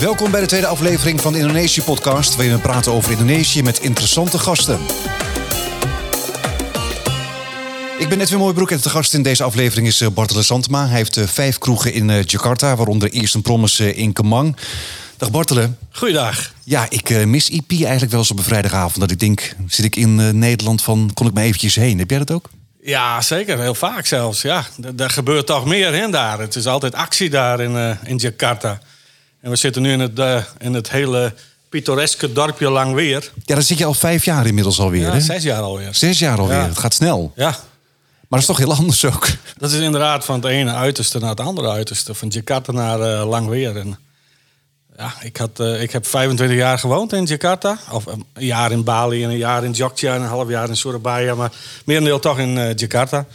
Welkom bij de tweede aflevering van de Indonesië-podcast, waarin we praten over Indonesië met interessante gasten. Ik ben Edwin Mooibroek en de gast in deze aflevering is eh, Bartele Santma. Hij heeft eh, vijf kroegen in eh, Jakarta, waaronder eerst een Promise in Kemang. Dag Bartele. Goeiedag. Ja, ik mis IP eigenlijk wel eens op een vrijdagavond. Dat ik denk, zit ik in Nederland van, kon ik maar eventjes heen. Heb jij dat ook? Ja, zeker. Heel vaak zelfs. Ja, er gebeurt toch meer in daar. Het is altijd actie daar in, in Jakarta. En we zitten nu in het, uh, in het hele pittoreske dorpje Langweer. Ja, daar zit je al vijf jaar inmiddels alweer. Ja, hè? zes jaar alweer. Zes jaar alweer. Het gaat snel. Ja. Maar dat is toch heel anders ook. Dat is inderdaad van het ene uiterste naar het andere uiterste. Van Jakarta naar uh, Langweer. En ja, ik, had, uh, ik heb 25 jaar gewoond in Jakarta. Of een jaar in Bali en een jaar in Jogja en een half jaar in Surabaya. Maar merendeel toch in Jakarta.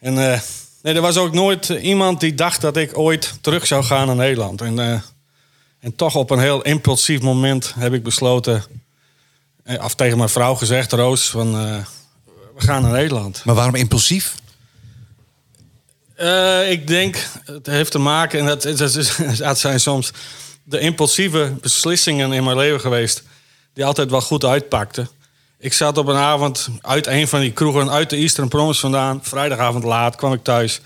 En Nee, er was ook nooit iemand die dacht dat ik ooit terug zou gaan naar Nederland. En, uh, en toch op een heel impulsief moment heb ik besloten, of eh, tegen mijn vrouw gezegd, Roos, van uh, we gaan naar Nederland. Maar waarom impulsief? Uh, ik denk, het heeft te maken, en dat, dat, dat zijn soms de impulsieve beslissingen in mijn leven geweest, die altijd wel goed uitpakten. Ik zat op een avond uit een van die kroegen uit de Eastern Promise vandaan. Vrijdagavond laat kwam ik thuis.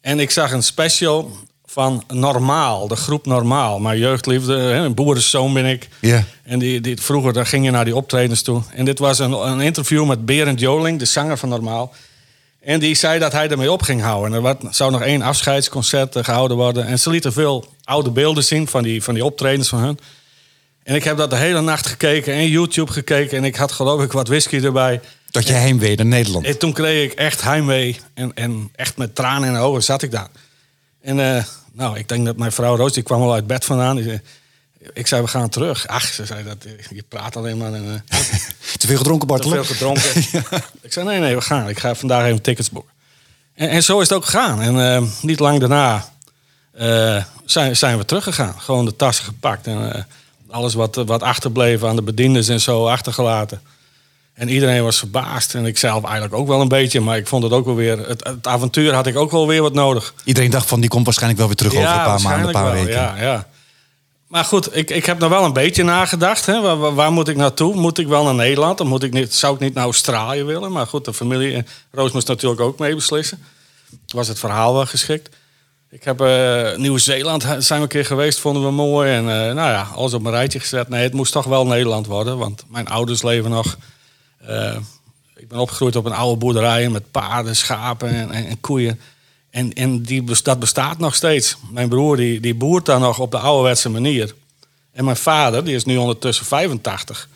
En ik zag een special van Normaal, de groep Normaal. Mijn jeugdliefde, een boerenzoon ben ik. Ja. En die, die, vroeger daar ging je naar die optredens toe. En dit was een, een interview met Berend Joling, de zanger van Normaal. En die zei dat hij ermee op ging houden. er zou nog één afscheidsconcert gehouden worden. En ze lieten veel oude beelden zien van die, van die optredens van hun. En ik heb dat de hele nacht gekeken en YouTube gekeken. En ik had geloof ik wat whisky erbij. Dat je heimwee naar Nederland. En toen kreeg ik echt heimwee. En, en echt met tranen in de ogen zat ik daar. En uh, nou, ik denk dat mijn vrouw Roos, die kwam al uit bed vandaan. Die zei, ik zei, we gaan terug. Ach, ze zei, dat, je praat alleen maar. En, uh, te veel gedronken, Bartel? Te veel gedronken. ja. Ik zei, nee, nee, we gaan. Ik ga vandaag even tickets boeken. En, en zo is het ook gegaan. En uh, niet lang daarna zijn, zijn we teruggegaan. Gewoon de tassen gepakt en alles wat, wat achterbleef aan de bediendes en zo achtergelaten. En iedereen was verbaasd. En ik zelf eigenlijk ook wel een beetje. Maar ik vond het ook wel weer... Het, het avontuur had ik ook wel weer wat nodig. Iedereen dacht van, die komt waarschijnlijk wel weer terug over een paar maanden, een paar wel, weken. Ja, ja. Maar goed, ik, ik heb nog wel een beetje nagedacht. Hè. Waar, waar, moet ik naartoe? Moet ik wel naar Nederland? Dan moet ik niet, zou ik niet naar Australië willen? Maar goed, de familie... Roos moest natuurlijk ook mee beslissen. Was het verhaal wel geschikt. Ik heb uh, Nieuw-Zeeland zijn we een keer geweest, vonden we mooi. En uh, nou ja, alles op mijn rijtje gezet. Nee, het moest toch wel Nederland worden, want mijn ouders leven nog. Uh, ik ben opgegroeid op een oude boerderij met paarden, schapen en, en, en koeien. En, en die, dat bestaat nog steeds. Mijn broer die, die boert daar nog op de ouderwetse manier. En mijn vader, die is nu ondertussen 85,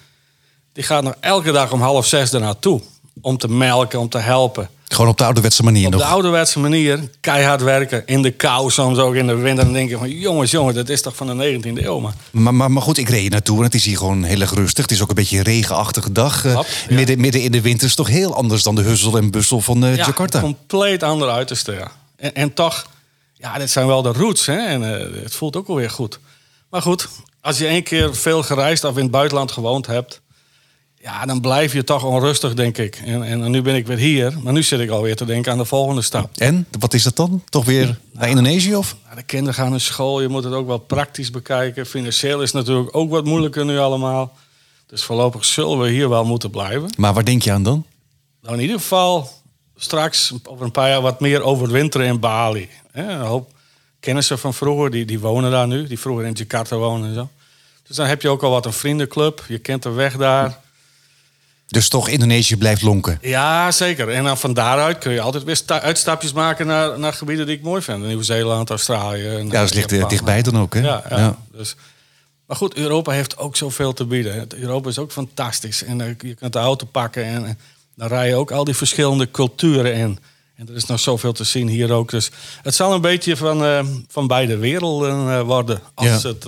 die gaat nog elke dag om half zes er naartoe. Om te melken, om te helpen. Gewoon op de ouderwetse manier op nog? Op de ouderwetse manier, keihard werken, in de kou, soms ook in de winter. En dan denk je van, jongens, jongens, dat is toch van de 19e eeuw, man. Maar, maar, maar goed, ik reed naartoe en het is hier gewoon heel erg rustig. Het is ook een beetje een regenachtige dag. Ja. midden, midden in de winter is toch heel anders dan de huzzel en bussel van uh, ja, Jakarta? compleet ander uiterste, ja. En, en toch, ja, dit zijn wel de roots, hè. En uh, het voelt ook wel weer goed. Maar goed, als je één keer veel gereisd of in het buitenland gewoond hebt... Ja, dan blijf je toch onrustig, denk ik. En, en, nu ben ik weer hier, maar nu zit ik alweer te denken aan de volgende stap. En, wat is dat dan? Toch weer naar nou, Indonesië of? De kinderen gaan naar school, je moet het ook wel praktisch bekijken. Financieel is natuurlijk ook wat moeilijker nu allemaal. Dus voorlopig zullen we hier wel moeten blijven. Maar waar denk je aan dan? Nou, in ieder geval straks over een paar jaar wat meer overwinteren in Bali. Een hoop kennissen van vroeger, die, die wonen daar nu. Die vroeger in Jakarta wonen en zo. Dus dan heb je ook al wat een vriendenclub. Je kent de weg daar. Dus toch Indonesië blijft lonken? Ja, zeker. En dan van daaruit kun je altijd weer uitstapjes maken naar, naar gebieden die ik mooi vind. Nieuw-Zeeland, Australië. En ja, dat ligt Japan. dichtbij dan ook, hè? Ja, ja. ja. Dus, maar goed, Europa heeft ook zoveel te bieden. Europa is ook fantastisch. En uh, je kunt de auto pakken en uh, dan rij je ook al die verschillende culturen in. En er is nog zoveel te zien hier ook. Dus het zal een beetje van, uh, van beide werelden worden. Als ja. het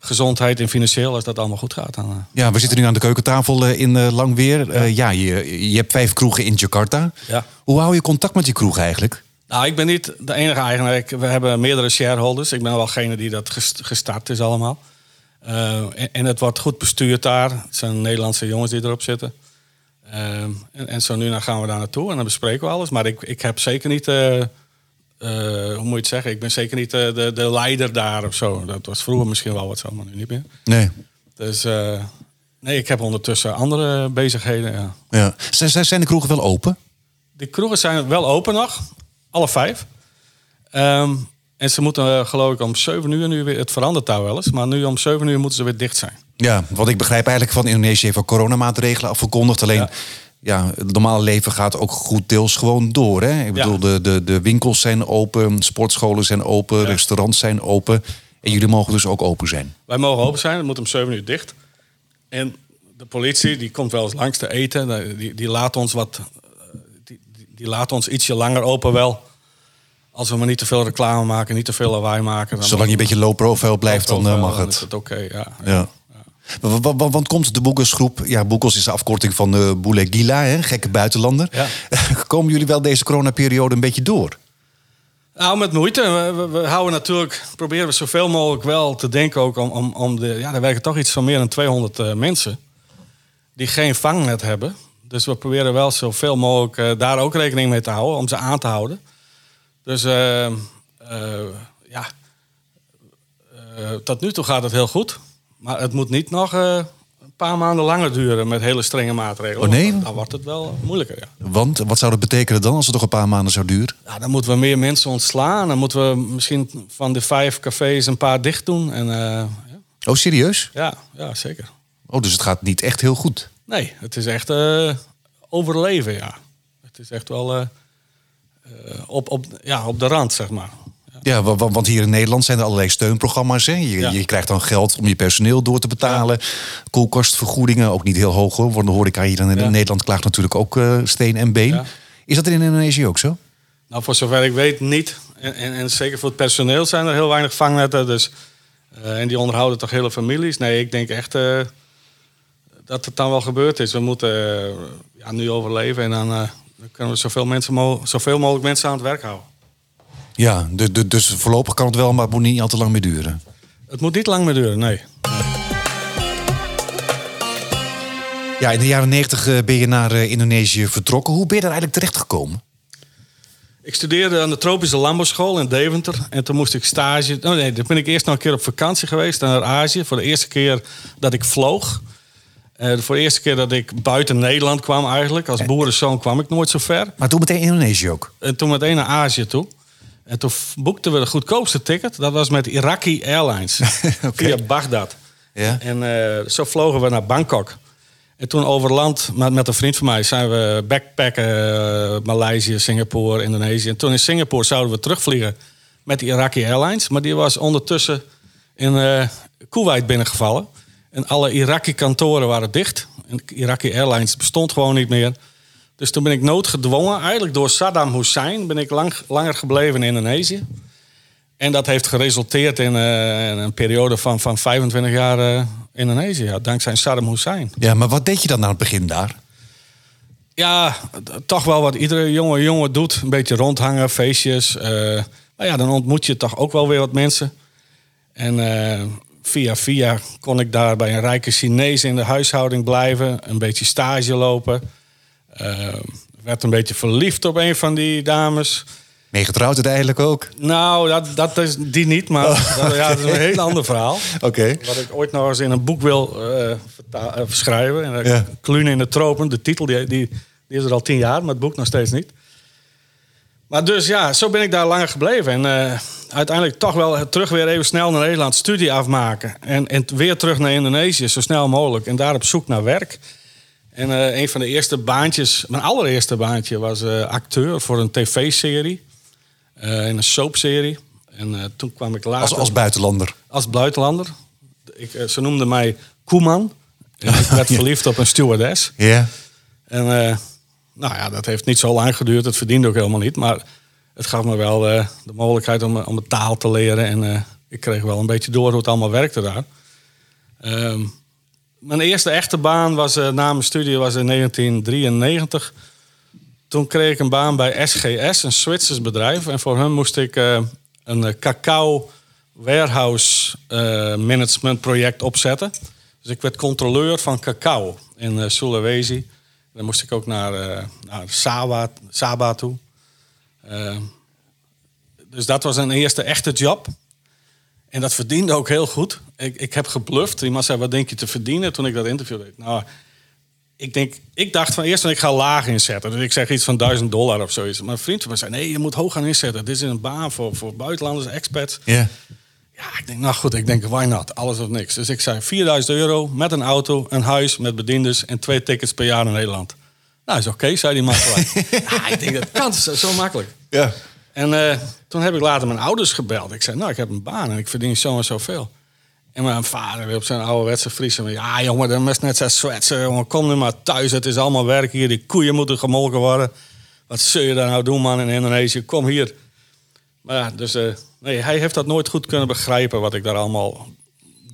gezondheid en financieel, als dat allemaal goed gaat. Dan, uh. Ja, we zitten nu aan de keukentafel uh, in uh, Langweer. Ja, ja je, je hebt vijf kroegen in Jakarta. Ja. Hoe hou je contact met die kroeg eigenlijk? Nou, ik ben niet de enige eigenaar. We hebben meerdere shareholders. Ik ben wel degene die dat gestart is allemaal. En, en, het wordt goed bestuurd daar. Het zijn Nederlandse jongens die erop zitten. En, en, zo nu dan gaan we daar naartoe en dan bespreken we alles. Maar ik, ik heb zeker niet hoe moet je het zeggen? Ik ben zeker niet de, de, de leider daar of zo. Dat was vroeger misschien wel wat zo, maar nu niet meer. Nee. Dus nee, ik heb ondertussen andere bezigheden. Ja. Ja. Zijn, zijn de kroegen wel open? De kroegen zijn wel open nog, alle vijf. Ehm, en ze moeten uh, geloof ik om 7 uur nu weer, het verandert daar wel eens, maar nu om 7 uur moeten ze weer dicht zijn. Ja, wat ik begrijp eigenlijk van Indonesië heeft coronamaatregelen afgekondigd. Alleen ja. Het normale leven gaat ook goed deels gewoon door. Hè? Ik bedoel, de, de, de winkels zijn open, sportscholen zijn open, restaurants zijn open. En jullie mogen dus ook open zijn. Wij mogen open zijn, het moet om 7 uur dicht. En de politie die komt wel eens langs te eten. Die, die laat ons wat. Die, die laat ons ietsje langer open wel. Als we maar niet te veel reclame maken, niet te veel lawaai maken. Dan Zolang je een beetje low profile blijft, dan eh, mag het. het oké, ja. ja. ja. Want komt de Boekelsgroep, ja, Boekels is de afkorting van de Boule Gila, hè, gekke buitenlander. Ja. Komen jullie wel deze coronaperiode een beetje door? Nou, met moeite. We, we, houden natuurlijk, proberen we zoveel mogelijk wel te denken ook om, om, om de. Ja, er werken toch iets van meer dan 200 uh, eh, mensen die geen vangnet hebben. Dus we proberen wel zoveel mogelijk uh, daar ook rekening mee te houden, om ze aan te houden. Dus uh, ja, tot nu toe gaat het heel goed. Maar het moet niet nog een paar maanden langer duren met hele strenge maatregelen. Oh nee? Dan wordt het wel moeilijker, ja. Want wat zou dat betekenen dan als het nog een paar maanden zou duren? Ja, dan moeten we meer mensen ontslaan. Dan moeten we misschien van de vijf cafés een paar dicht doen. En, ja. Oh, serieus? Ja, ja, zeker. Oh, dus het gaat niet echt heel goed? Nee, het is echt overleven, ja. Het is echt wel eh, op, op, ja, op de rand, zeg maar. Ja, want hier in Nederland zijn er allerlei steunprogramma's. Hè? Je, je krijgt dan geld om je personeel door te betalen. Ja. Koelkastvergoedingen, ook niet heel hoog hoor. Want de horeca hier in Nederland klaagt natuurlijk ook uh, steen en been. Is dat in Indonesië ook zo? Nou, voor zover ik weet niet. En, en, en zeker voor het personeel zijn er heel weinig vangnetten. Dus, uh, en die onderhouden toch hele families. Nee, ik denk echt dat het dan wel gebeurd is. We moeten ja, nu overleven en dan dan kunnen we zoveel, mensen zoveel mogelijk mensen aan het werk houden. Ja, dus, dus voorlopig kan het wel, maar het moet niet al te lang meer duren. Het moet niet lang meer duren, nee. Ja, in de jaren 90 eh, ben je naar eh, Indonesië vertrokken. Hoe ben je daar eigenlijk terecht gekomen? Ik studeerde aan de tropische landbouwschool in Deventer. En toen moest ik stage... Oh nee, toen ben ik eerst nog een keer op vakantie geweest naar Azië. Voor de eerste keer dat ik vloog. Uh, voor de eerste keer dat ik buiten Nederland kwam eigenlijk. Als boerenzoon kwam ik nooit zo ver. Maar toen meteen Indonesië ook? En toen meteen naar Azië toe. En toen boekten we de goedkoopste ticket. Dat was met Iraqi Airlines. okay. Via Bagdad. Ja. En uh, zo vlogen we naar Bangkok. En toen over land, met, met een vriend van mij, zijn we backpacken. Uh, Maleisië, Singapore, Indonesië. En toen in Singapore zouden we terugvliegen met de Iraqi Airlines. Maar die was ondertussen in uh, Kuwait binnengevallen. En alle Iraki-kantoren waren dicht. En Iraki Airlines bestond gewoon niet meer. Dus toen ben ik noodgedwongen, eigenlijk door Saddam Hussein, ben ik lang, langer gebleven in Indonesië. En dat heeft geresulteerd in, uh, een periode van, van 25 jaar uh, Indonesië, ja, dankzij Saddam Hussein. Ja, maar wat deed je dan aan het begin daar? Ja, toch wel wat iedere jonge jongen doet. Een beetje rondhangen, feestjes. Uh, maar ja, dan ontmoet je toch ook wel weer wat mensen. En via via kon ik daar bij een rijke Chinees in de huishouding blijven. Een beetje stage lopen. Uh, werd een beetje verliefd op een van die dames. Mee getrouwd uiteindelijk ook? Nou, dat, dat is die niet, maar oh, dat, ja, dat is een heel ander verhaal. Oké. Wat ik ooit nog eens in een boek wil uh, schrijven. En, ja. Klunen in de tropen, de titel die, die, die, is er al tien jaar, maar het boek nog steeds niet. Maar dus ja, zo ben ik daar langer gebleven. En uh, uiteindelijk toch wel terug weer even snel naar Nederland, studie afmaken. En, en weer terug naar Indonesië, zo snel mogelijk. En daar op zoek naar werk. En uh, een van de eerste baantjes, mijn allereerste baantje, was uh, acteur voor een tv-serie. in een soapserie. En toen kwam ik later... Als, als buitenlander? Als buitenlander. Ik, ze noemden mij Koeman. En ik werd verliefd op een stewardess. Ja. En nou ja, dat heeft niet zo lang geduurd. Het verdiende ook helemaal niet. Maar het gaf me wel uh, de mogelijkheid om, om de taal te leren. En uh, ik kreeg wel een beetje door hoe het allemaal werkte daar. Uh, mijn eerste echte baan was, uh, na mijn studie was in 1993. Toen kreeg ik een baan bij SGS, een Zwitsers bedrijf. En voor hen moest ik een cacao warehouse management project opzetten. Dus ik werd controleur van cacao in Sulawesi. Dan moest ik ook naar, naar Saba, Saba toe. Dus dat was een eerste echte job. En dat verdiende ook heel goed. Ik, ik heb gebluft. Iemand zei, wat denk je te verdienen toen ik dat interview deed? Nou, ik, denk, ik dacht van eerst van ik ga laag inzetten. Dus ik zeg iets van 1000 dollar of zoiets. Maar een vriend van mij zei, nee, je moet hoog gaan inzetten. Dit is een baan voor, voor buitenlanders, expats. Ja. Ja, ik denk, nou goed, ik denk, why not? Alles of niks. Dus ik zei 4000 euro met een auto, een huis met bedienders en twee tickets per jaar in Nederland. Nou, is oké, zei die man ja, ik denk, dat kan, zo, zo makkelijk. Ja. En eh, toen heb ik later mijn ouders gebeld. Ik zei, nou, ik heb een baan en ik verdien zo en zoveel. En mijn vader op zijn ouderwetse Friese. Ja, jongen, dat is net zo zwetsen. Jongen, kom nu maar thuis. Het is allemaal werk hier. Die koeien moeten gemolken worden. Wat zul je daar nou doen, man, in Indonesië? Kom hier. Maar ja, dus eh, nee, hij heeft dat nooit goed kunnen begrijpen... wat ik daar allemaal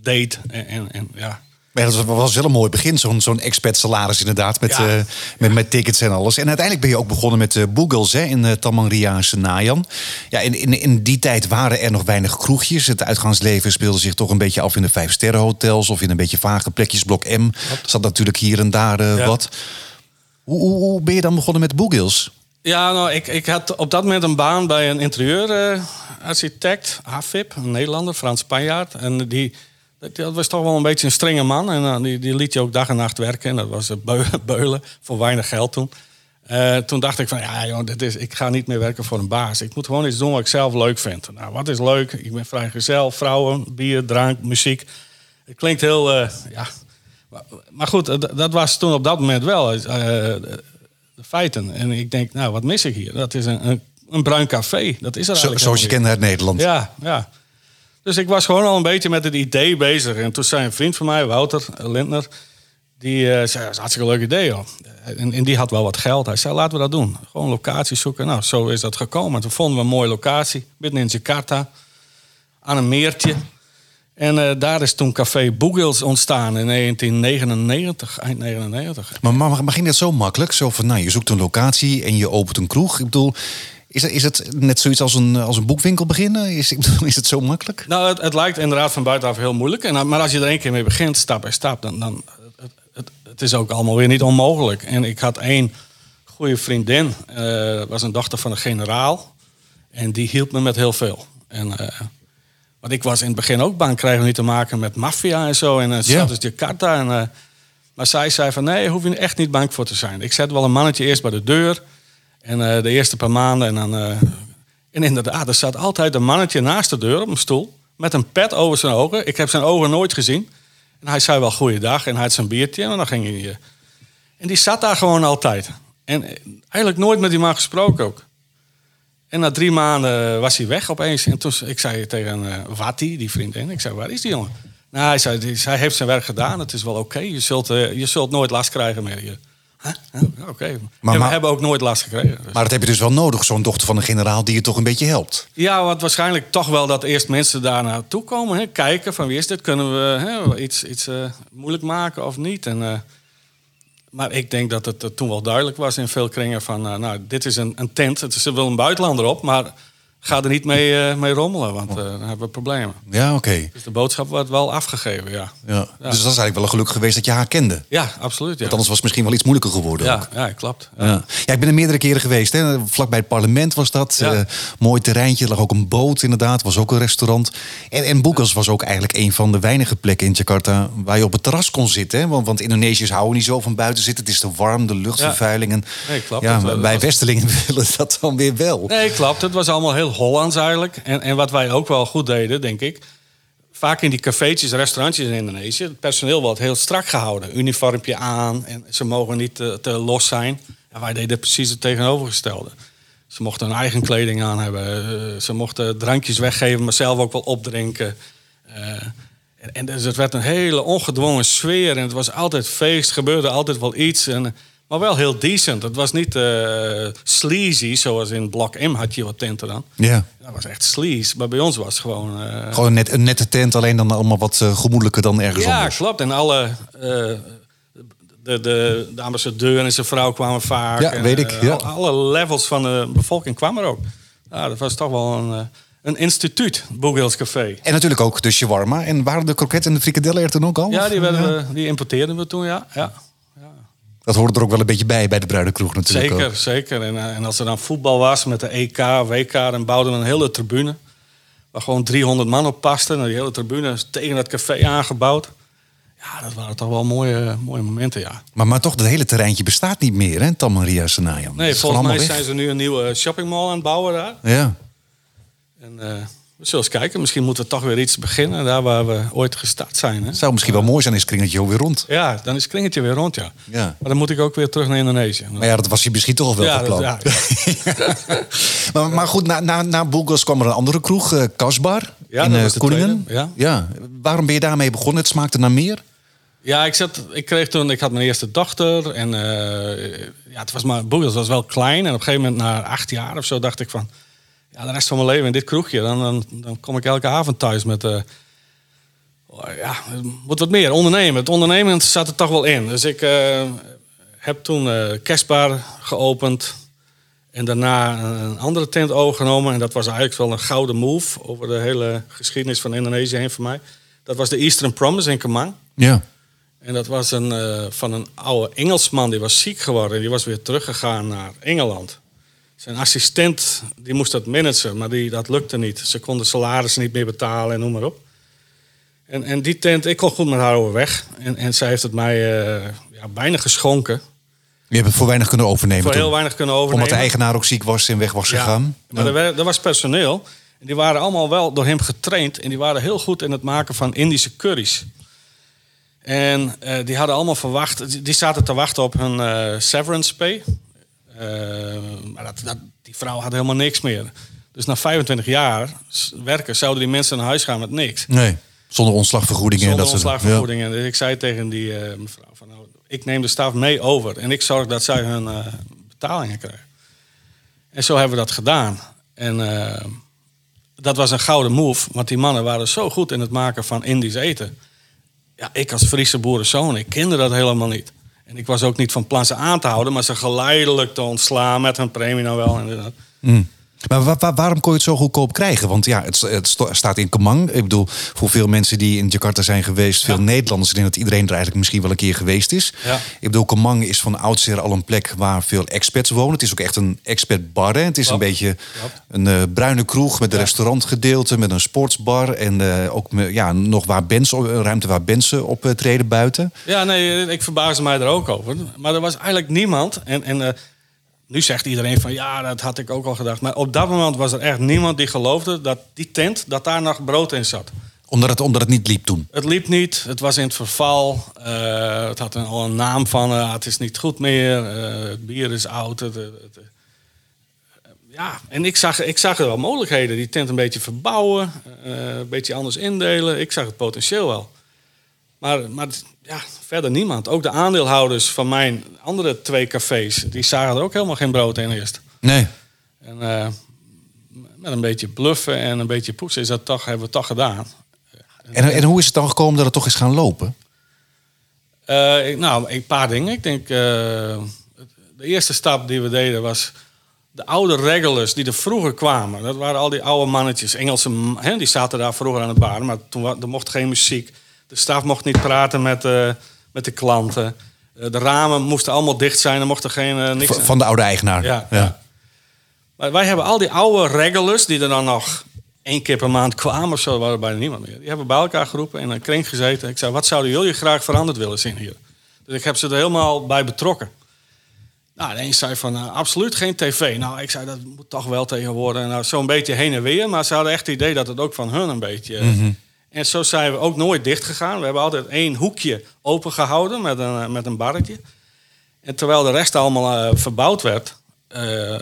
deed. En, en ja, Maar dat was wel een mooi begin, zo'n zo'n expat salaris inderdaad, met, Ja. eh, met, met tickets en alles. En uiteindelijk ben je ook begonnen met eh Boogles hè, in uh, Tamanria Senayan. Ja, in, in, in die tijd waren er nog weinig kroegjes. Het uitgaansleven speelde zich toch een beetje af in de vijfsterrenhotels... of in een beetje vage plekjes, blok M. Zat natuurlijk hier en daar eh, Ja. wat. Hoe, hoe, hoe ben je dan begonnen met Boogles? Ja, nou, ik, ik had op dat moment een baan bij een interieurarchitect, AFIP, een Nederlander, Frans Spanjaard. En die, dat, was toch wel een beetje een strenge man. En eh, die, die liet je ook dag en nacht werken. En dat was eh, beu- beulen, voor weinig geld toen. Eh, toen dacht ik van, ja joh, dit is, ik ga niet meer werken voor een baas. Ik moet gewoon iets doen wat ik zelf leuk vind. Nou, wat is leuk? Ik ben vrijgezel, vrouwen, bier, drank, muziek. Het klinkt heel, ja... Maar, maar goed, dat was toen op dat moment wel de, feiten. En ik denk, nou, wat mis ik hier? Dat is een, een, een bruin café. Dat is er Zo, eigenlijk zoals je kende uit Nederland. Ja, ja. Dus ik was gewoon al een beetje met het idee bezig. En toen zei een vriend van mij, Wouter Lindner... die eh, zei, dat is een leuk idee, joh. En, en die had wel wat geld. Hij zei, laten we dat doen. Gewoon locaties zoeken. Nou, zo is dat gekomen. Toen vonden we een mooie locatie. Midden in Jakarta. Aan een meertje. En eh, daar is toen Café Boegels ontstaan in 1999, eind 99. Maar, maar, maar ging dat zo makkelijk? Zo van, nou, je zoekt een locatie en je opent een kroeg. Ik bedoel, is, het- is het net zoiets als een, als een boekwinkel beginnen? Is, is het zo makkelijk? Nou, het, het lijkt inderdaad van buitenaf heel moeilijk. En, maar als je er één keer mee begint, stap bij stap, dan, dan het, het, het is ook allemaal weer niet onmogelijk. En ik had één goede vriendin, eh, dat was een dochter van een generaal. En die hielp me met heel veel. En, eh, want ik was in het begin ook bang, krijgen we niet te maken met maffia en zo. En uh, Ja. stad is Jakarta. En, eh, maar zij zei van, nee, hoef je echt niet bang voor te zijn. Ik zet wel een mannetje eerst bij de deur. En eh, de eerste paar maanden. En, dan, eh, en inderdaad, er zat altijd een mannetje naast de deur op een stoel. Met een pet over zijn ogen. Ik heb zijn ogen nooit gezien. En hij zei wel goeiedag en hij had zijn biertje. En dan ging hij... en die zat daar gewoon altijd. En eh, eigenlijk nooit met die man gesproken ook. En na drie maanden was hij weg opeens. En toen ik zei tegen eh Watti, die vriendin, ik zei, waar is die jongen? Nou, hij zei, hij heeft zijn werk gedaan. Het is wel oké. Je, zult, je zult nooit last krijgen meer hier. Huh? Ja, Oké. Maar- we hebben ook nooit last gekregen. Dus- Maar dat heb je dus wel nodig, zo'n dochter van een generaal die je toch een beetje helpt. Ja, want waarschijnlijk toch wel dat eerst mensen daar naartoe komen. Hè? Kijken van wie is dit? Kunnen we hè, iets, iets eh, moeilijk maken of niet? En, eh, maar ik denk dat het eh, toen wel duidelijk was in veel kringen van... nou, dit is een, een tent, het is er wel een buitenlander op... maar ga er niet mee, eh, mee rommelen, want eh, dan hebben we problemen. Ja, oké. Dus de boodschap wordt wel afgegeven, ja. Ja. Dus dat is eigenlijk wel een geluk geweest dat je haar kende. Ja, absoluut. Ja, Want anders was het misschien wel iets moeilijker geworden. ook. ja, ja klopt. Ja. ja, ik ben er meerdere keren geweest. Hè. Vlak bij het parlement was dat. Ja. Eh, mooi terreintje. Er lag ook een boot inderdaad. was ook een restaurant. En, en Boekas was ook eigenlijk een van de weinige plekken in Jakarta... waar je op het terras kon zitten. Hè. Want, want Indonesiërs houden niet zo van buiten zitten. Het is te warm, de luchtvervuiling. En, Nee, klopt. Ja, wij dat- Westelingen willen dat dan weer wel. Nee, klopt. Het was allemaal heel Hollands eigenlijk. En, en wat wij ook wel goed deden, denk ik. Vaak in die cafeetjes, restaurantjes in Indonesië, het personeel wordt heel strak gehouden. Uniformpje aan en ze mogen niet te, los zijn. En wij deden precies het tegenovergestelde. Ze mochten hun eigen kleding aan hebben. eh, Ze mochten drankjes weggeven, maar zelf ook wel opdrinken. Eh, en, en dus het werd een hele ongedwongen sfeer. En het was altijd feest, gebeurde altijd wel iets. En, maar wel heel decent. Het was niet eh, sleazy, zoals in Blok M had je wat tenten dan. Ja. Dat was echt sleaze. Maar bij ons was het gewoon... eh, Gewoon net, een nette tent, alleen dan allemaal wat eh, gemoedelijker dan ergens ja, anders. klopt. En alle... de, de, de ambassadeur en zijn vrouw kwamen vaak. Ja, En, weet ik, ja. al- Alle levels van de bevolking kwamen er ook. Ja, dat was toch wel een, een instituut, Boegels Café. En natuurlijk ook de shawarma. En waren de kroketten en de frikadellen er toen ook al? Ja, die, werden ja? We, die importeerden we toen, ja. ja. Dat hoort er ook wel een beetje bij, bij de Bruidenkroeg natuurlijk Zeker, ook. zeker. En, eh, en als er dan voetbal was met de EK, WK, dan bouwden we een hele tribune. Waar gewoon 300 man op pasten. En die hele tribune is tegen het café aangebouwd. Ja, dat waren toch wel mooie, mooie momenten, ja. Maar, maar toch, dat hele terreintje bestaat niet meer, hè, Tam Maria Senayan. Nee, volgens mij zijn ze nu een nieuwe shoppingmall aan het bouwen daar. Ja. En eh, we zullen eens kijken. Misschien moeten we toch weer iets beginnen daar waar we ooit gestart zijn. Hè? Zou misschien wel mooi zijn, is kringetje weer rond. Ja, dan is kringetje weer rond, ja. Ja. Maar dan moet ik ook weer terug naar Indonesië. Maar ja, dat was je misschien toch al wel Ja, dat- plan. ja, maar, maar goed, na, na, kwam er een andere kroeg, eh Kasbar, Ja, in dat eh, Koeningen. ja. Waarom ben je daarmee begonnen? Het smaakte naar meer? Ja, ik, zat, ik kreeg toen, ik had mijn eerste dochter en eh, ja, het was maar, Boegels was wel klein en op een gegeven moment na acht jaar of zo dacht ik van, ja, de rest van mijn leven in dit kroegje, dan, dan, dan kom ik elke avond thuis met, oh, ja, het moet wat meer ondernemen. Het ondernemen zat er toch wel in. Dus ik eh, heb toen Kerstbar geopend en daarna een andere tent overgenomen en dat was eigenlijk wel een gouden move over de hele geschiedenis van Indonesië heen voor mij. Dat was de Eastern Promise in Kemang. Ja. En dat was een, van een oude Engelsman, die was ziek geworden. Die was weer teruggegaan naar Engeland. Zijn assistent, die moest dat managen, maar die, dat lukte niet. Ze konden salarissen niet meer betalen en noem maar op. En, en die tent, ik kon goed met haar overweg. En, en zij heeft het mij eh, ja, bijna geschonken. Je hebt het voor weinig kunnen overnemen Voor toen. heel weinig kunnen overnemen. Omdat de eigenaar ook ziek was en weg was Ja, gegaan. Maar er, er was personeel. En die waren allemaal wel door hem getraind. En die waren heel goed in het maken van Indische curry's. En eh, die hadden allemaal verwacht... die- Die zaten te wachten op hun eh, severance pay. Eh, maar dat, dat, die vrouw had helemaal niks meer. Dus na 25 jaar werken zouden die mensen naar huis gaan met niks. Nee, zonder ontslagvergoedingen en Zonder dat soort ontslagvergoedingen. Dus ik zei tegen die eh, mevrouw van... Nou, ik neem de staf mee over. En ik zorg dat zij hun eh, betalingen krijgen. En zo hebben we dat gedaan. En eh, dat was een gouden move. Want die mannen waren zo goed in het maken van Indisch eten. Ja, ik als Friese boerenzoon, ik kende dat helemaal niet. En ik was ook niet van plan ze aan te houden... maar ze geleidelijk te ontslaan met hun premie nou wel. Mm. Maar wa- wa- waarom kon je het zo goedkoop krijgen? Want ja, het, staat in Kemang. Ik bedoel, voor veel mensen die in Jakarta zijn geweest, veel Nederlanders, ik denk dat iedereen er eigenlijk misschien wel een keer geweest is. Ja. Ik bedoel, Kemang is van oudsher al een plek waar veel expats wonen. Het is ook echt een expat-bar. Hè? Het is een beetje een eh, bruine kroeg met een restaurantgedeelte, met een sportsbar en eh, ook met, ja, nog waar bands, een ruimte waar bands eh, optreden buiten. Ja, nee, ik verbaasde mij er ook over. Maar er was eigenlijk niemand. En, en nu zegt iedereen van ja, dat had ik ook al gedacht. Maar op dat moment was er echt niemand die geloofde dat die tent, dat daar nog brood in zat. Omdat het, omdat het niet liep toen. Het liep niet, het was in het verval. eh, het had een, al een naam van eh, het is niet goed meer. eh, het bier is oud. Het, het- het- ja, en ik zag, ik zag er wel mogelijkheden. Die tent een beetje verbouwen, een beetje anders indelen. Ik zag het potentieel wel. Maar, maar ja, verder niemand. Ook de aandeelhouders van mijn andere twee cafés, die zagen er ook helemaal geen brood in eerst. Nee. En eh, met een beetje bluffen en een beetje poetsen is dat toch, hebben we toch gedaan. En, en hoe is het dan gekomen dat het toch is gaan lopen? Eh, ik- nou, een paar dingen. Ik denk, eh, de eerste stap die we deden was de oude regulars die er vroeger kwamen. Dat waren al die oude mannetjes, Engelse, hè, die zaten daar vroeger aan het bar. Maar toen er mocht geen muziek. De staf mocht niet praten met, eh, met de klanten. Eh, de ramen moesten allemaal dicht zijn. Er mocht er geen eh, niks V- Van de oude eigenaar. ja, ja. Maar wij hebben al die oude regulars die er dan nog één keer per maand kwamen of zo, waren bijna niemand meer. Die hebben bij elkaar geroepen in een kring gezeten. Ik zei, wat zouden jullie graag veranderd willen zien hier? Dus ik heb ze er helemaal bij betrokken. Nou, de een zei van, nou, absoluut geen tv. Nou, ik zei, dat moet toch wel tegenwoordig. Nou, zo'n beetje heen en weer. Maar ze hadden echt het idee dat het ook van hun een beetje... En zo zijn we ook nooit dicht gegaan. We hebben altijd één hoekje open gehouden met een, eh, met een barretje. En terwijl de rest allemaal eh, verbouwd werd, eh,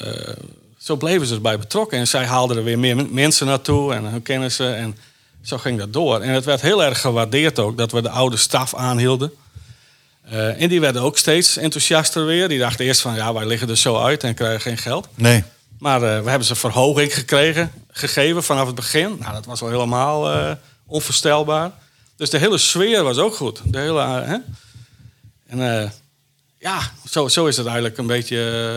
zo bleven ze erbij betrokken. En zij haalden er weer meer men- mensen naartoe en hun kennissen. En zo ging dat door. En het werd heel erg gewaardeerd ook dat we de oude staf aanhielden. En die werden ook steeds enthousiaster weer. Die dachten eerst van, ja, wij liggen er zo uit en krijgen geen geld. Nee. Maar we hebben ze verhoging gekregen, gegeven vanaf het begin. Nou, dat was wel helemaal onvoorstelbaar. Dus de hele sfeer was ook goed. De hele, eh, hè? En eh, ja, zo, zo is het eigenlijk een beetje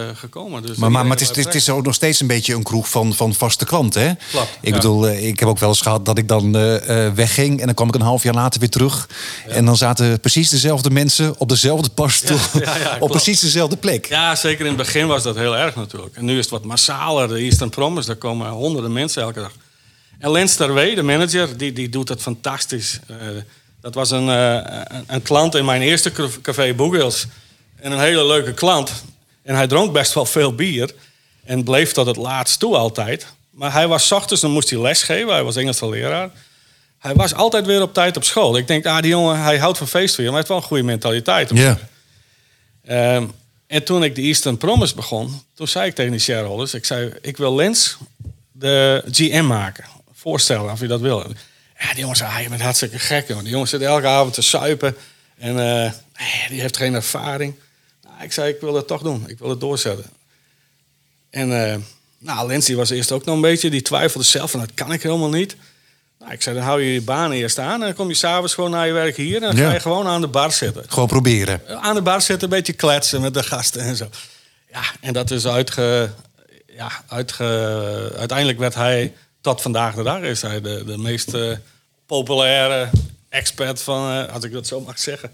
uh, gekomen. Dus maar maar, maar het, is, het is ook nog steeds een beetje een kroeg van, van vaste klanten, hè? Klopt, ik bedoel, ik heb ook wel eens gehad dat ik dan uh, wegging... en dan kwam ik een half jaar later weer terug. Ja. En dan zaten precies dezelfde mensen op dezelfde passtoel... Ja, op precies dezelfde plek. Ja, zeker in het begin was dat heel erg natuurlijk. En nu is het wat massaler, de Eastern Promise. Daar komen honderden mensen elke dag. En Lens Terwee, de manager, die, die doet het fantastisch. dat was een, een, een, klant in mijn eerste café Boegels... En een hele leuke klant. En hij dronk best wel veel bier. En bleef tot het laatst toe altijd. Maar hij was ochtends, dan moest hij lesgeven. Hij was Engelse leraar. Hij was altijd weer op tijd op school. Ik denk, ah, die jongen, hij houdt van feestvieren. Maar hij heeft wel een goede mentaliteit. Ja. Um, en toen ik de Eastern Promise begon, toen zei ik tegen die shareholders, ik zei, ik wil Lens de GM maken. Voorstellen of je dat wil. Ja, die jongen zei, ah, je bent hartstikke gek. Die jongen zit elke avond te suipen. En uh, die heeft geen ervaring ik zei, ik wil het toch doen. Ik wil het doorzetten. En uh, nou, Lindsay was eerst ook nog een beetje, die twijfelde zelf van, dat kan ik helemaal niet. Nou, ik zei, dan hou je je baan eerst aan en dan kom je s'avonds gewoon naar je werk hier en dan ga je gewoon aan de bar zitten. Gewoon proberen. Aan de bar zitten, een beetje kletsen met de gasten en zo. Ja, en dat is uitge... Ja, uitge, uiteindelijk werd hij, tot vandaag de dag is hij de, de meest uh, populaire expert van, uh, als ik dat zo mag zeggen,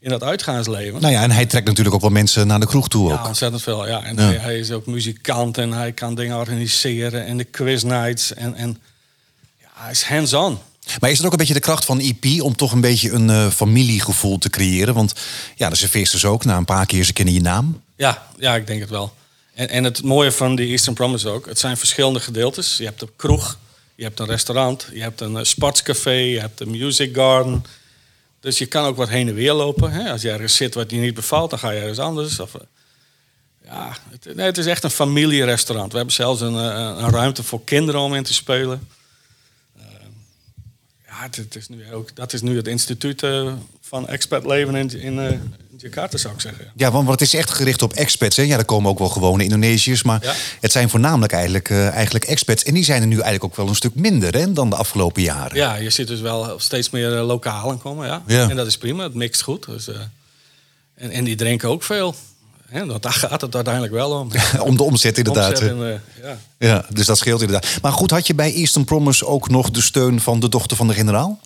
in dat uitgaansleven. Nou ja, en hij trekt natuurlijk ook wel mensen naar de kroeg toe ook. Ja, ontzettend veel. Ja. En Hij, hij, is ook muzikant en hij kan dingen organiseren en de quiz nights. En, en ja, hij is hands-on. Maar is het ook een beetje de kracht van EP om toch een beetje een uh, familiegevoel te creëren? Want ja, de serveersters ook, na een paar keer ze kennen je naam. Ja, ja, ik denk het wel. En, en het mooie van die Eastern Promise ook, het zijn verschillende gedeeltes. Je hebt de kroeg, je hebt een restaurant, je hebt een uh, sportscafé, je hebt een music garden... Dus je kan ook wat heen en weer lopen. Hè? Als je ergens zit wat je niet bevalt, dan ga je ergens anders. Of, eh, ja, het, is echt een familierestaurant. We hebben zelfs een, eh, een ruimte voor kinderen om in te spelen. Ja, is nu ook, dat is nu het instituut uh, van expertleven in, in, Jakarta, zou ik zeggen. Ja, want, het is echt gericht op expats. Hè? Ja, er komen ook wel gewone Indonesiërs. Maar het zijn voornamelijk eigenlijk, uh, eigenlijk expats. En die zijn er nu eigenlijk ook wel een stuk minder hè, dan de afgelopen jaren. Ja, je ziet dus wel steeds meer uh, lokalen komen. Ja. ja. En dat is prima. Het mixt goed. Dus, uh, en, en die drinken ook veel. Hè, want daar gaat het uiteindelijk wel om. om de omzet inderdaad. Omzet ja. ja, dus dat scheelt inderdaad. Maar goed, had je bij Eastern Promise ook nog de steun van de dochter van de generaal?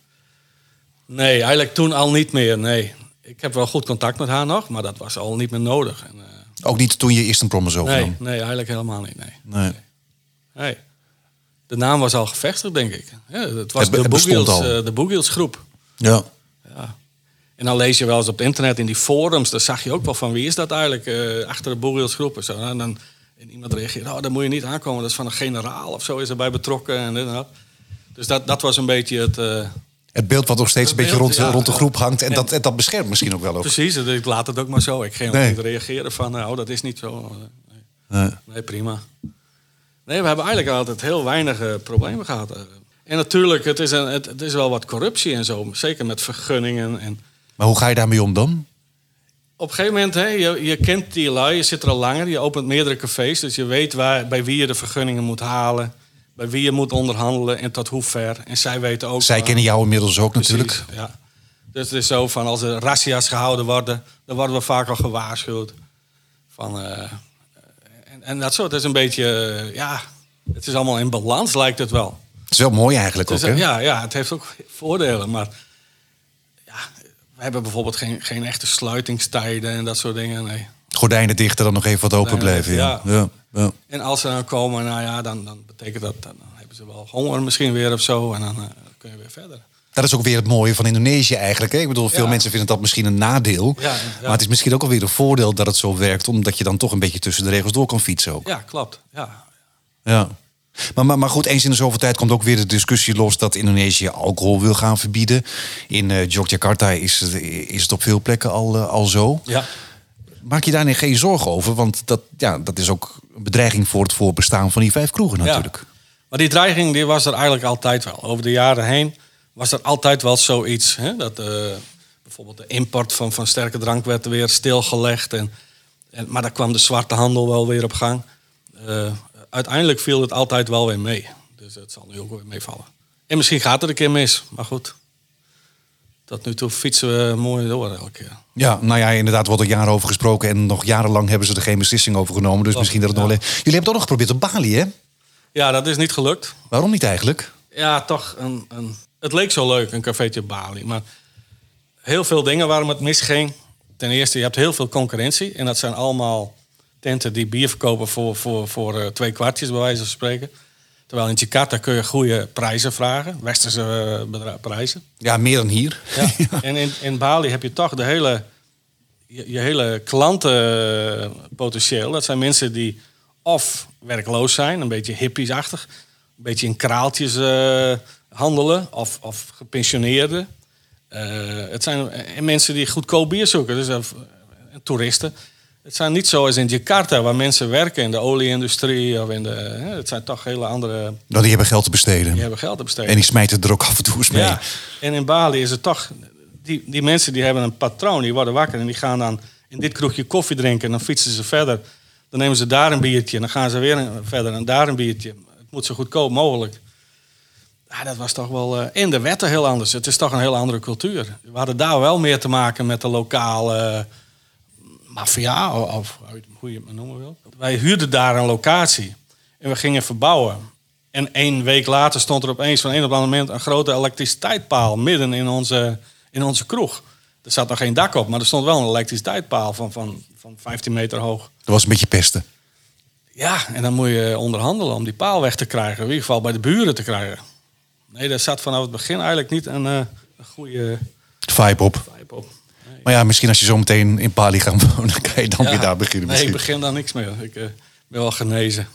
Nee, eigenlijk toen al niet meer. Nee, ik heb wel goed contact met haar nog, maar dat was al niet meer nodig. En, uh, ook niet toen je eerst een promise overnam? Nee, nee, eigenlijk helemaal niet. Nee. nee. nee. De naam was al gevestigd, denk ik. Ja, het was het, de, Boogiels, uh, de Boogiels groep. Ja. ja. En dan lees je wel eens op het internet in die forums, dan zag je ook wel van wie is dat eigenlijk uh, achter de Boogiels groep. En, zo. en dan en iemand reageert, oh, daar moet je niet aankomen, dat is van een generaal of zo is erbij betrokken. En en dat. Dus dat, dat was een beetje het, het beeld wat nog steeds een beetje rond, rond de groep hangt. En, dat, en dat beschermt misschien ook wel. Ook. Precies, ik laat het ook maar zo. Ik ga niet reageren van, nou, dat is niet zo. Nee, nee prima. Nee, we hebben eigenlijk altijd heel weinig uh, problemen gehad. En natuurlijk, het is, een, het, het, is wel wat corruptie en zo. Zeker met vergunningen. En... Maar hoe ga je daarmee om dan? Op een gegeven moment, hè, je, je kent die lui, je zit er al langer. Je opent meerdere cafés, dus je weet waar, bij wie je de vergunningen moet halen bij wie je moet onderhandelen en tot hoe ver. En zij weten ook... Zij kennen jou inmiddels ook natuurlijk. Ja. Dus het is zo van als er razzia's gehouden worden, dan worden we vaak al gewaarschuwd. Van, uh, en, en, dat soort is een beetje, uh, ja, het is allemaal in balans lijkt het wel. Het is wel mooi eigenlijk ook, hè? Ja, ja, het heeft ook voordelen, maar ja, we hebben bijvoorbeeld geen, geen echte sluitingstijden en dat soort dingen, nee. Gordijnen dichter dan nog even wat open blijven, ja. ja. Ja. En als ze dan komen, nou ja, dan, dan betekent dat, dan hebben ze wel honger misschien weer of zo. En dan uh, kun je weer verder. Dat is ook weer het mooie van Indonesië eigenlijk. Hè? Ik bedoel, veel mensen vinden dat misschien een nadeel. Ja, maar het is misschien ook alweer een voordeel dat het zo werkt. Omdat je dan toch een beetje tussen de regels door kan fietsen ook. Ja, klopt. Ja. ja. Maar, maar, maar goed, eens in de zoveel tijd komt ook weer de discussie los dat Indonesië alcohol wil gaan verbieden. In uh, Yogyakarta is, is het op veel plekken al, uh, al zo. Ja. Maak je daar geen zorgen over? Want dat, ja, dat is ook bedreiging voor het voorbestaan van die vijf kroegen natuurlijk. Ja. Maar die dreiging die was er eigenlijk altijd wel. Over de jaren heen was er altijd wel zoiets. Hè? Dat uh, bijvoorbeeld de import van, van sterke drank werd weer stilgelegd. En, en, maar daar kwam de zwarte handel wel weer op gang. Uh, uiteindelijk viel het altijd wel weer mee. Dus het zal nu ook weer meevallen. En misschien gaat het een keer mis, maar goed. Tot nu toe fietsen we mooi door elke keer. Ja, nou ja, inderdaad wordt er jaren over gesproken. En nog jarenlang hebben ze er geen beslissing over genomen. Dus misschien dat het nog wel... Jullie hebben het ook nog geprobeerd op Bali, hè? Ja, dat is niet gelukt. Waarom niet eigenlijk? Ja, toch. Een, een, het leek zo leuk, een cafeetje op Bali. Maar heel veel dingen waarom het misging. Ten eerste, je hebt heel veel concurrentie. En dat zijn allemaal tenten die bier verkopen voor, voor, voor uh, twee kwartjes, bij wijze van spreken. Terwijl in Jakarta kun je goede prijzen vragen, westerse uh, prijzen. Ja, meer dan hier. Ja. En in, in Bali heb je toch de hele, je, je hele klantenpotentieel. Dat zijn mensen die of werkloos zijn, een beetje hippiesachtig, een beetje in kraaltjes uh, handelen, of, of gepensioneerden. Uh, het zijn mensen die goedkoop bier zoeken, dus uh, toeristen. Het zijn niet zoals in Jakarta, waar mensen werken in de olieindustrie of in de. Hè, het zijn toch hele andere. Nou, die hebben geld te besteden. Die hebben geld te besteden. En die smijten er ook af en toe eens mee. Ja. En in Bali is het toch. Die, die mensen die hebben een patroon, die worden wakker en die gaan dan in dit kroegje koffie drinken. En dan fietsen ze verder. Dan nemen ze daar een biertje. En dan gaan ze weer verder en daar een biertje. Het moet zo goedkoop mogelijk. Ja, dat was toch wel. Uh, in de wetten heel anders. Het is toch een heel andere cultuur. We hadden daar wel meer te maken met de lokale maffia, of hoe je het maar noemen wil. Wij huurden daar een locatie en we gingen verbouwen. En één week later stond er opeens van een op ander moment een grote elektriciteitspaal midden in onze, in onze kroeg. Er zat nog geen dak op, maar er stond wel een elektriciteitspaal van, van, van 15 meter hoog. Dat was een beetje pesten. Ja, en dan moet je onderhandelen om die paal weg te krijgen. In ieder geval bij de buren te krijgen. Nee, daar zat vanaf het begin eigenlijk niet een, een goede vibe op. Vibe op. Maar ja, misschien als je zo meteen in Pali gaat wonen, kan je dan ja. weer daar beginnen. Nee, ik begin daar niks meer. Ik uh, ben wel genezen.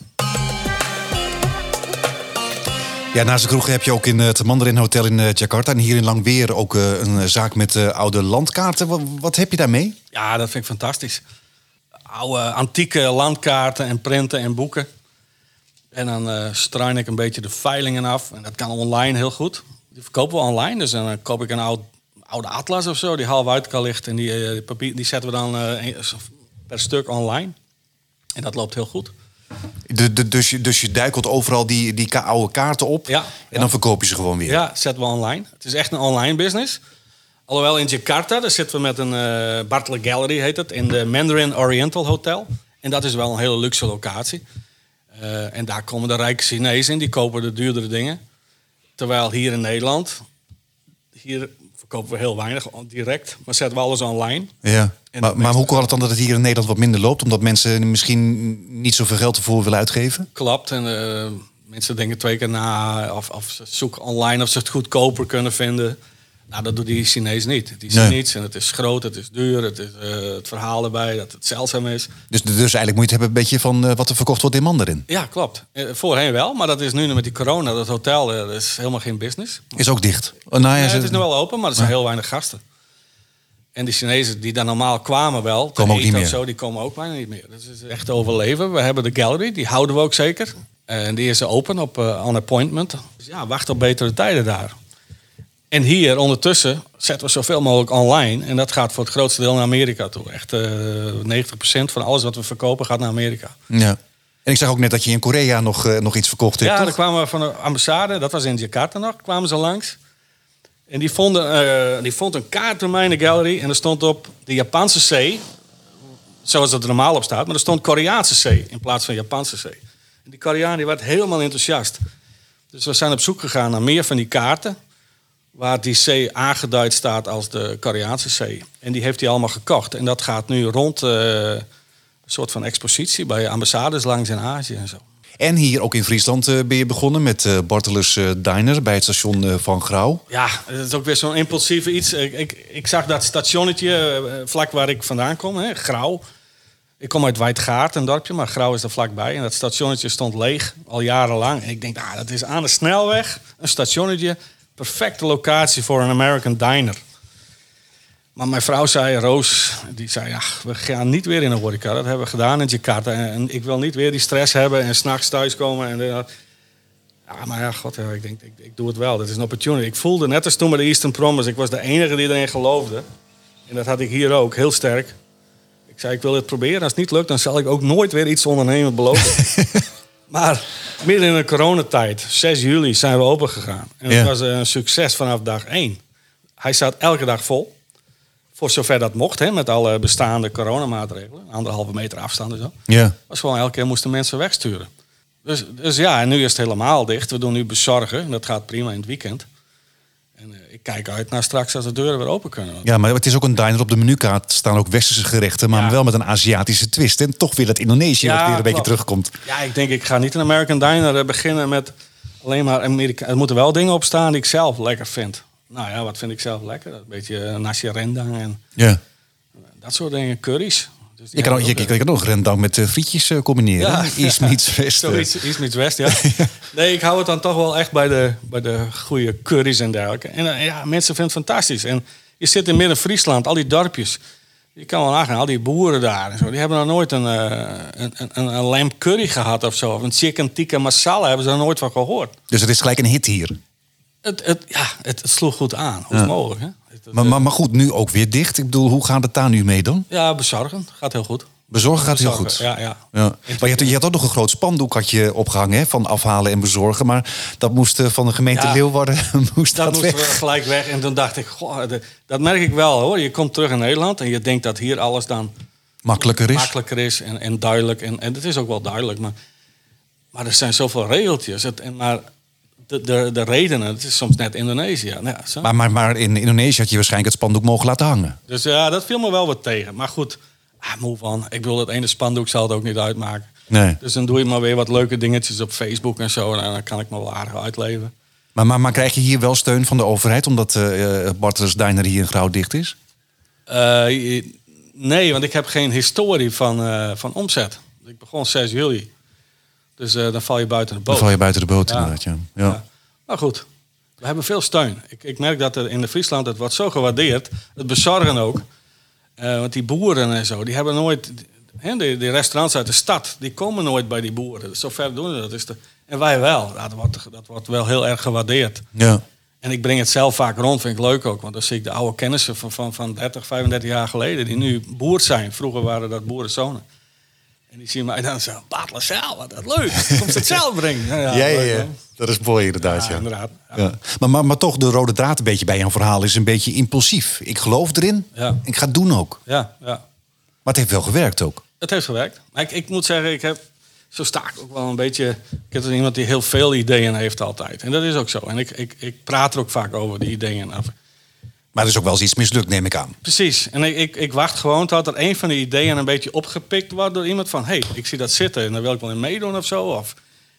Ja, naast de kroeg heb je ook in het Mandarin Hotel in uh, Jakarta en hier in Langweer ook uh, een zaak met oude landkaarten. Wat, wat, heb je daarmee? Ja, dat vind ik fantastisch. Oude antieke landkaarten en printen en boeken. En dan uh, struin ik een beetje de veilingen af. En dat kan online heel goed. Die verkopen we online. Dus dan koop ik een oud oude atlas of zo, die half uit kan lichten. En die, uh, papier, die zetten we dan uh, per stuk online. En dat loopt heel goed. De, de, dus, je, dus je duikelt overal die, die oude kaarten op ja, en ja. dan verkoop je ze gewoon weer? Ja, zetten we online. Het is echt een online business. Alhoewel in Jakarta, daar zitten we met een uh, Bartlett Gallery, heet het, in de Mandarin Oriental Hotel. En dat is wel een hele luxe locatie. Uh, en daar komen de rijke Chinezen in, die kopen de duurdere dingen. Terwijl hier in Nederland, hier verkopen we heel weinig direct, maar zetten we alles online. Ja. Maar, maar hoe kan het dan dat het hier in Nederland wat minder loopt? Omdat mensen misschien niet zoveel geld ervoor willen uitgeven? Klopt. En uh, mensen denken twee keer na of, of ze zoeken online of ze het goedkoper kunnen vinden. Nou, dat doet die Chinees niet. Die zien Nee. niets en het is groot, het is duur, het is uh, het verhaal erbij dat het zeldzaam is. Dus, dus eigenlijk moet je het hebben een beetje van uh, wat er verkocht wordt in Mandarin. Ja, klopt. Uh, voorheen wel, maar dat is nu met die corona, dat hotel, dat is helemaal geen business. Is ook dicht. Oh, nou, ja, het is nu wel open, maar er zijn heel weinig gasten. En die Chinezen die daar normaal kwamen wel, Komen ook niet meer. zo, die komen ook bijna niet meer. Dat is echt overleven. We hebben de gallery, die houden we ook zeker. En die is open op on appointment. Dus ja, wacht op betere tijden daar. En hier ondertussen zetten we zoveel mogelijk online. En dat gaat voor het grootste deel naar Amerika toe. Echt uh, 90% van alles wat we verkopen gaat naar Amerika. ja. En ik zag ook net dat je in Korea nog, eh, nog iets verkocht hebt, Ja, toch? daar kwamen we van de ambassade, dat was in Jakarta nog, kwamen ze langs. En die, vonden, eh, die vond een kaart bij mij in de gallery en er stond op de Japanse zee, zoals dat er normaal op staat, maar er stond Koreaanse zee in plaats van Japanse zee. En die Koreaan die werd helemaal enthousiast. Dus we zijn op zoek gegaan naar meer van die kaarten, waar die zee aangeduid staat als de Koreaanse zee. En die heeft hij allemaal gekocht. En dat gaat nu rond eh, een soort van expositie bij ambassades langs in Azië en zo. En hier ook in Friesland eh, ben je begonnen met eh Bartelus eh, Diner bij het station van Grauw. Ja, het is ook weer zo'n impulsieve iets. Ik, ik, ik zag dat stationnetje vlak waar ik vandaan kom, hè, Grauw. Ik kom uit Wijdgaard, een dorpje, maar Grauw is er vlakbij. En dat stationnetje stond leeg, al jarenlang. En ik denk, ah, dat is aan de snelweg, een stationnetje. Perfecte locatie voor een American diner. Maar mijn vrouw zei, Roos, die zei, ja, we gaan niet weer in een horeca. Dat hebben we gedaan in Jakarta. En ik wil niet weer die stress hebben en s'nachts thuiskomen. En, eh, ja, maar ja, god, ja, ik denk, ik, ik doe het wel. Dat is een opportunity. Ik voelde net als toen bij de Eastern Promise. Ik was de enige die erin geloofde. En dat had ik hier ook, heel sterk. Ik zei, ik wil dit proberen. Als het niet lukt, dan zal ik ook nooit weer iets ondernemen beloven. maar midden in de coronatijd, 6 juli, zijn we open gegaan. En Ja. het was een succes vanaf dag één. hij zat elke dag vol. Voor zover dat mocht, hè, met alle bestaande coronamaatregelen. Anderhalve meter afstand en zo. Ja. was gewoon elke keer moesten mensen wegsturen. Dus, dus ja, en nu is het helemaal dicht. We doen nu bezorgen. En dat gaat prima in het weekend. En eh, ik kijk uit naar straks als de deuren weer open kunnen. Ja, maar het is ook een diner op de menukaart. staan ook westerse gerechten, maar Ja. wel met een Aziatische twist. En toch weer dat Indonesië Ja, wat weer een beetje terugkomt. Ja, ik denk ik ga niet een American Diner eh, beginnen met alleen maar Amerika. Er moeten wel dingen op staan die ik zelf lekker vind. Nou ja, wat vind ik zelf lekker? Een beetje eh, nasi rendang en Ja. dat soort dingen. Curry's. Dus Je kan, ook, je, je kan ook rendang met eh, frietjes eh, combineren. Ja. East meets west. eh. Zoiets, iets met West, ja. Nee, ik hou het dan toch wel echt bij de, bij de goede curry's en dergelijke. En ja, mensen vinden het fantastisch. En je zit in midden-Friesland, al die dorpjes. Je kan wel nagaan, al die boeren daar en zo. Die hebben nog nooit een, eh, een, een, een lamb curry gehad of zo. Of een chicken tikka masala hebben ze er nooit van gehoord. Dus het is gelijk een hit hier. Het, het, ja, het, het sloeg goed aan. Hoe Ja. mogelijk, hè? Het- Maar, maar, maar goed, nu ook weer dicht. Ik bedoel, hoe gaat het daar nu mee dan? Ja, bezorgen. Gaat heel goed. Bezorgen gaat heel goed. Ja, ja. Ja. Maar je had, je had ook nog een groot spandoek had je opgehangen hè, van afhalen en bezorgen. Maar dat moest eh, van de gemeente Ja. Leeuwarden moest Dat dat, moest weg. gelijk weg. En toen dacht ik, goh, de- dat merk ik wel hoor. Je komt terug in Nederland en je denkt dat hier alles dan Makkelijker is. makkelijker is en, en duidelijk. En, en het is ook wel duidelijk, maar, maar er zijn zoveel regeltjes. Het, en maar de, de, de redenen, het is soms net Indonesië. Nou ja, zo. Maar, maar, maar in Indonesië had je waarschijnlijk het spandoek mogen laten hangen. Dus ja, dat viel me wel wat tegen. Maar goed, ah, moe van. Ik bedoel, het ene spandoek zal het ook niet uitmaken. Nee. Dus dan doe je maar weer wat leuke dingetjes op Facebook en zo. En dan kan ik me wel aardig uitleven. Maar, maar, maar krijg je hier wel steun van de overheid omdat eh Bartels Diner hier in Grauw dicht is? Eh, nee, want ik heb geen historie van, eh, van omzet. Ik begon 6 juli. Dus eh, dan val je buiten de boot. Dan val je buiten de boot inderdaad. Ja. Ja. Goed, we hebben veel steun. Ik, ik merk dat er in de Friesland het wordt zo gewaardeerd. Het bezorgen ook. Eh, want die boeren en zo, die hebben nooit... Hè, die, die restaurants uit de stad, die komen nooit bij die boeren. Dus zover doen ze dat. Is de, en wij wel. Ja, dat, wordt, dat wordt wel heel erg gewaardeerd. Ja. En ik breng het zelf vaak rond, vind ik leuk ook. Want dan zie ik de oude kennissen van, van, van 30, 35 jaar geleden... die nu boer zijn. Vroeger waren dat boerenzonen. En die zien mij dan zo... Batlesaal, wat dat leuk. Komt het zelf brengen. Ja, ja, Ja, ja, leuk, ja. hè? Dat is mooi inderdaad. Ja, inderdaad. Maar, maar, maar toch, de rode draad een beetje bij jouw verhaal is een beetje impulsief. Ik geloof erin, Ja. ik ga het doen ook. Ja, ja. Maar het heeft wel gewerkt ook. Het heeft gewerkt. Maar ik, ik moet zeggen, ik heb, zo sta ik ook wel een beetje... Ik heb iemand die heel veel ideeën heeft altijd. En dat is ook zo. En ik, ik, ik praat er ook vaak over, die ideeën. af. Maar er is ook wel eens iets mislukt, neem ik aan. Precies. En ik, ik, ik wacht gewoon tot er een van die ideeën een beetje opgepikt wordt door iemand van... hé, hey, ik zie dat zitten en daar wil ik wel in meedoen of zo. Of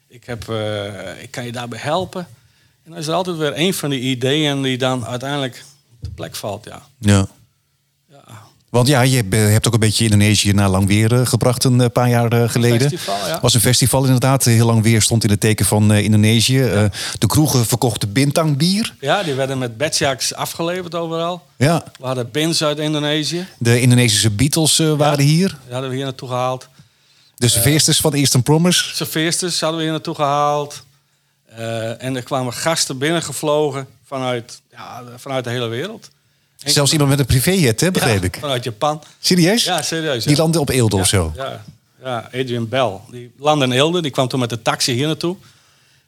ik, heb, eh, ik kan je daarbij helpen. En dan is er altijd weer een van die ideeën die dan uiteindelijk op de plek valt, ja. Ja. Want ja, je hebt, ook een beetje Indonesië naar lang weer eh, gebracht een eh, paar jaar eh, geleden. Festival, ja. was een festival inderdaad. Heel lang weer stond in het teken van Indonesië. De kroegen verkochten bintang bier. Ja, die werden met bedjaks afgeleverd overal. Ja. We hadden bins uit Indonesië. De Indonesische Beatles waren hier. Die hadden we hier naartoe gehaald. De serveersters van Eastern Promise. Serveersters hadden we hier naartoe gehaald. Eh, en er kwamen gasten binnengevlogen vanuit, ja, vanuit de hele wereld. Zelfs iemand met een privéjet, hè, begreep Ja, ik. Vanuit Japan. Serieus? Ja, serieus. ja. Die landde op Eelde of zo. Ja, ja, Adrian Bell. Die landde in Eelde. Die kwam toen met de taxi hier naartoe.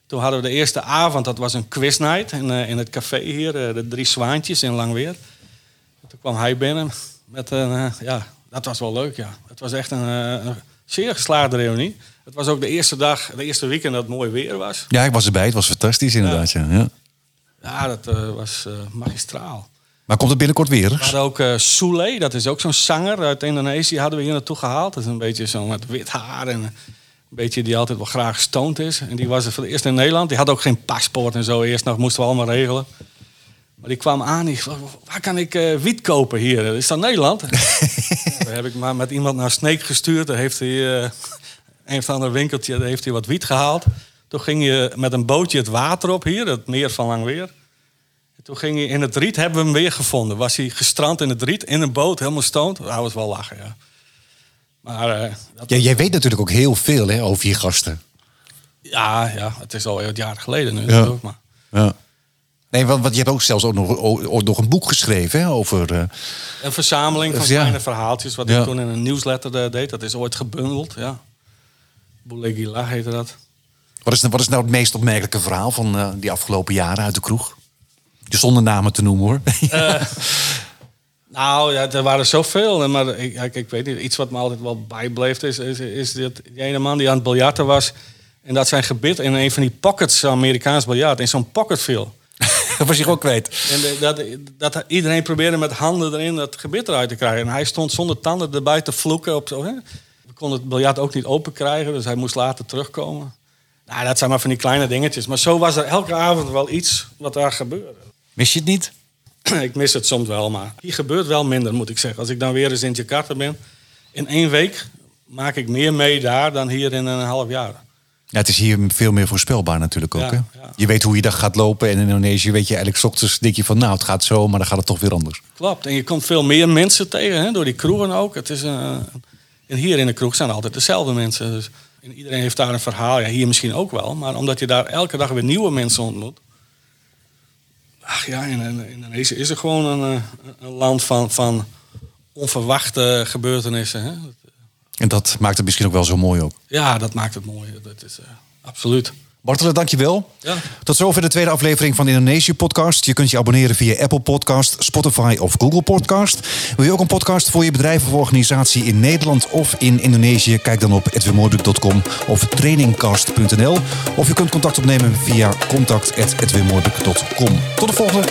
Toen hadden we de eerste avond, dat was een quiznight in, eh, in het café hier, eh, de Drie Zwaantjes in Langweer. Toen kwam hij binnen met een, eh, ja, dat was wel leuk, ja. Het was echt een, een zeer geslaagde reunie. Het was ook de eerste dag, de eerste weekend dat het mooi weer was. Ja, ik was erbij. Het was fantastisch inderdaad. Ja. Ja. Ja, dat eh, was magistraal. Maar komt het binnenkort weer? We hadden ook eh Soule, dat is ook zo'n zanger uit Indonesië, hadden we hier naartoe gehaald. Dat is een beetje zo met wit haar en een beetje die altijd wel graag stoned is. En die was er voor het eerst in Nederland. Die had ook geen paspoort en zo. Eerst nog moesten we allemaal regelen. Maar die kwam aan, die vroeg, waar kan ik eh, wiet kopen hier? Is dat Nederland? Daar heb ik maar met iemand naar Sneek gestuurd. Daar heeft hij eh, een of ander winkeltje, daar heeft hij wat wiet gehaald. Toen ging je met een bootje het water op hier, het meer van Langweer. En toen ging hij in het riet, hebben we hem weer gevonden. Was hij gestrand in het riet, in een boot, helemaal stoned. Dat was wel lachen, ja. Maar eh, dat, Ja, jij weet natuurlijk ook heel veel hè, over je gasten. ja, ja, het is al een jaar geleden nu. Ja. natuurlijk, Maar. Ja. Nee, want, want je hebt ook zelfs ook nog, ook nog een boek geschreven hè, over... eh, Een verzameling van Ja. kleine verhaaltjes, wat Ja. ik toen in een nieuwsletter eh, deed. Dat is ooit gebundeld, ja. Boulegila heette dat. wat, is, wat is nou het meest opmerkelijke verhaal van die afgelopen jaren uit de kroeg? Zonder namen te noemen hoor. Uh, nou ja, er waren zoveel. Maar ik, ik, weet niet, iets wat me altijd wel bijbleef is, is, is dat die ene man die aan het biljarten was. En dat zijn gebit in een van die pockets, Amerikaans biljart, in zo'n pocket viel. dat was hij gewoon kwijt. En dat, dat, iedereen probeerde met handen erin dat gebit eruit te krijgen. En hij stond zonder tanden erbij te vloeken. Op zo, hè? We konden het biljart ook niet open krijgen, dus hij moest later terugkomen. Nou, dat zijn maar van die kleine dingetjes. Maar zo was er elke avond wel iets wat daar gebeurde. Mis je het niet? ik mis het soms wel, maar hier gebeurt wel minder, moet ik zeggen. Als ik dan weer eens in Jakarta ben, in één week maak ik meer mee daar dan hier in een half jaar. Ja, het is hier veel meer voorspelbaar natuurlijk ook. hè? Je weet hoe je dag gaat lopen en in Indonesië weet je eigenlijk ochtends denk je van nou het gaat zo, maar dan gaat het toch weer anders. Klopt, en je komt veel meer mensen tegen, hè, door die kroegen ook. Het is, uh, en hier in de kroeg zijn altijd dezelfde mensen. Dus, en iedereen heeft daar een verhaal, ja, hier misschien ook wel, maar omdat je daar elke dag weer nieuwe mensen ontmoet. Ach ja, in, Indonesië is er gewoon een, eh, een land van, van onverwachte gebeurtenissen. Hè. En dat maakt het misschien ook wel zo mooi ook. Ja, dat maakt het mooi. Dat is uh, absoluut. Bartelen, dankjewel. Ja. Tot zover de tweede aflevering van de Indonesië podcast. Je kunt je abonneren via Apple Podcast, Spotify of Google Podcast. Wil je ook een podcast voor je bedrijf of organisatie in Nederland of in Indonesië? Kijk dan op edwinmoorduk.com of trainingcast.nl. Of je kunt contact opnemen via contact.edwinmoorduk.com. Tot de volgende.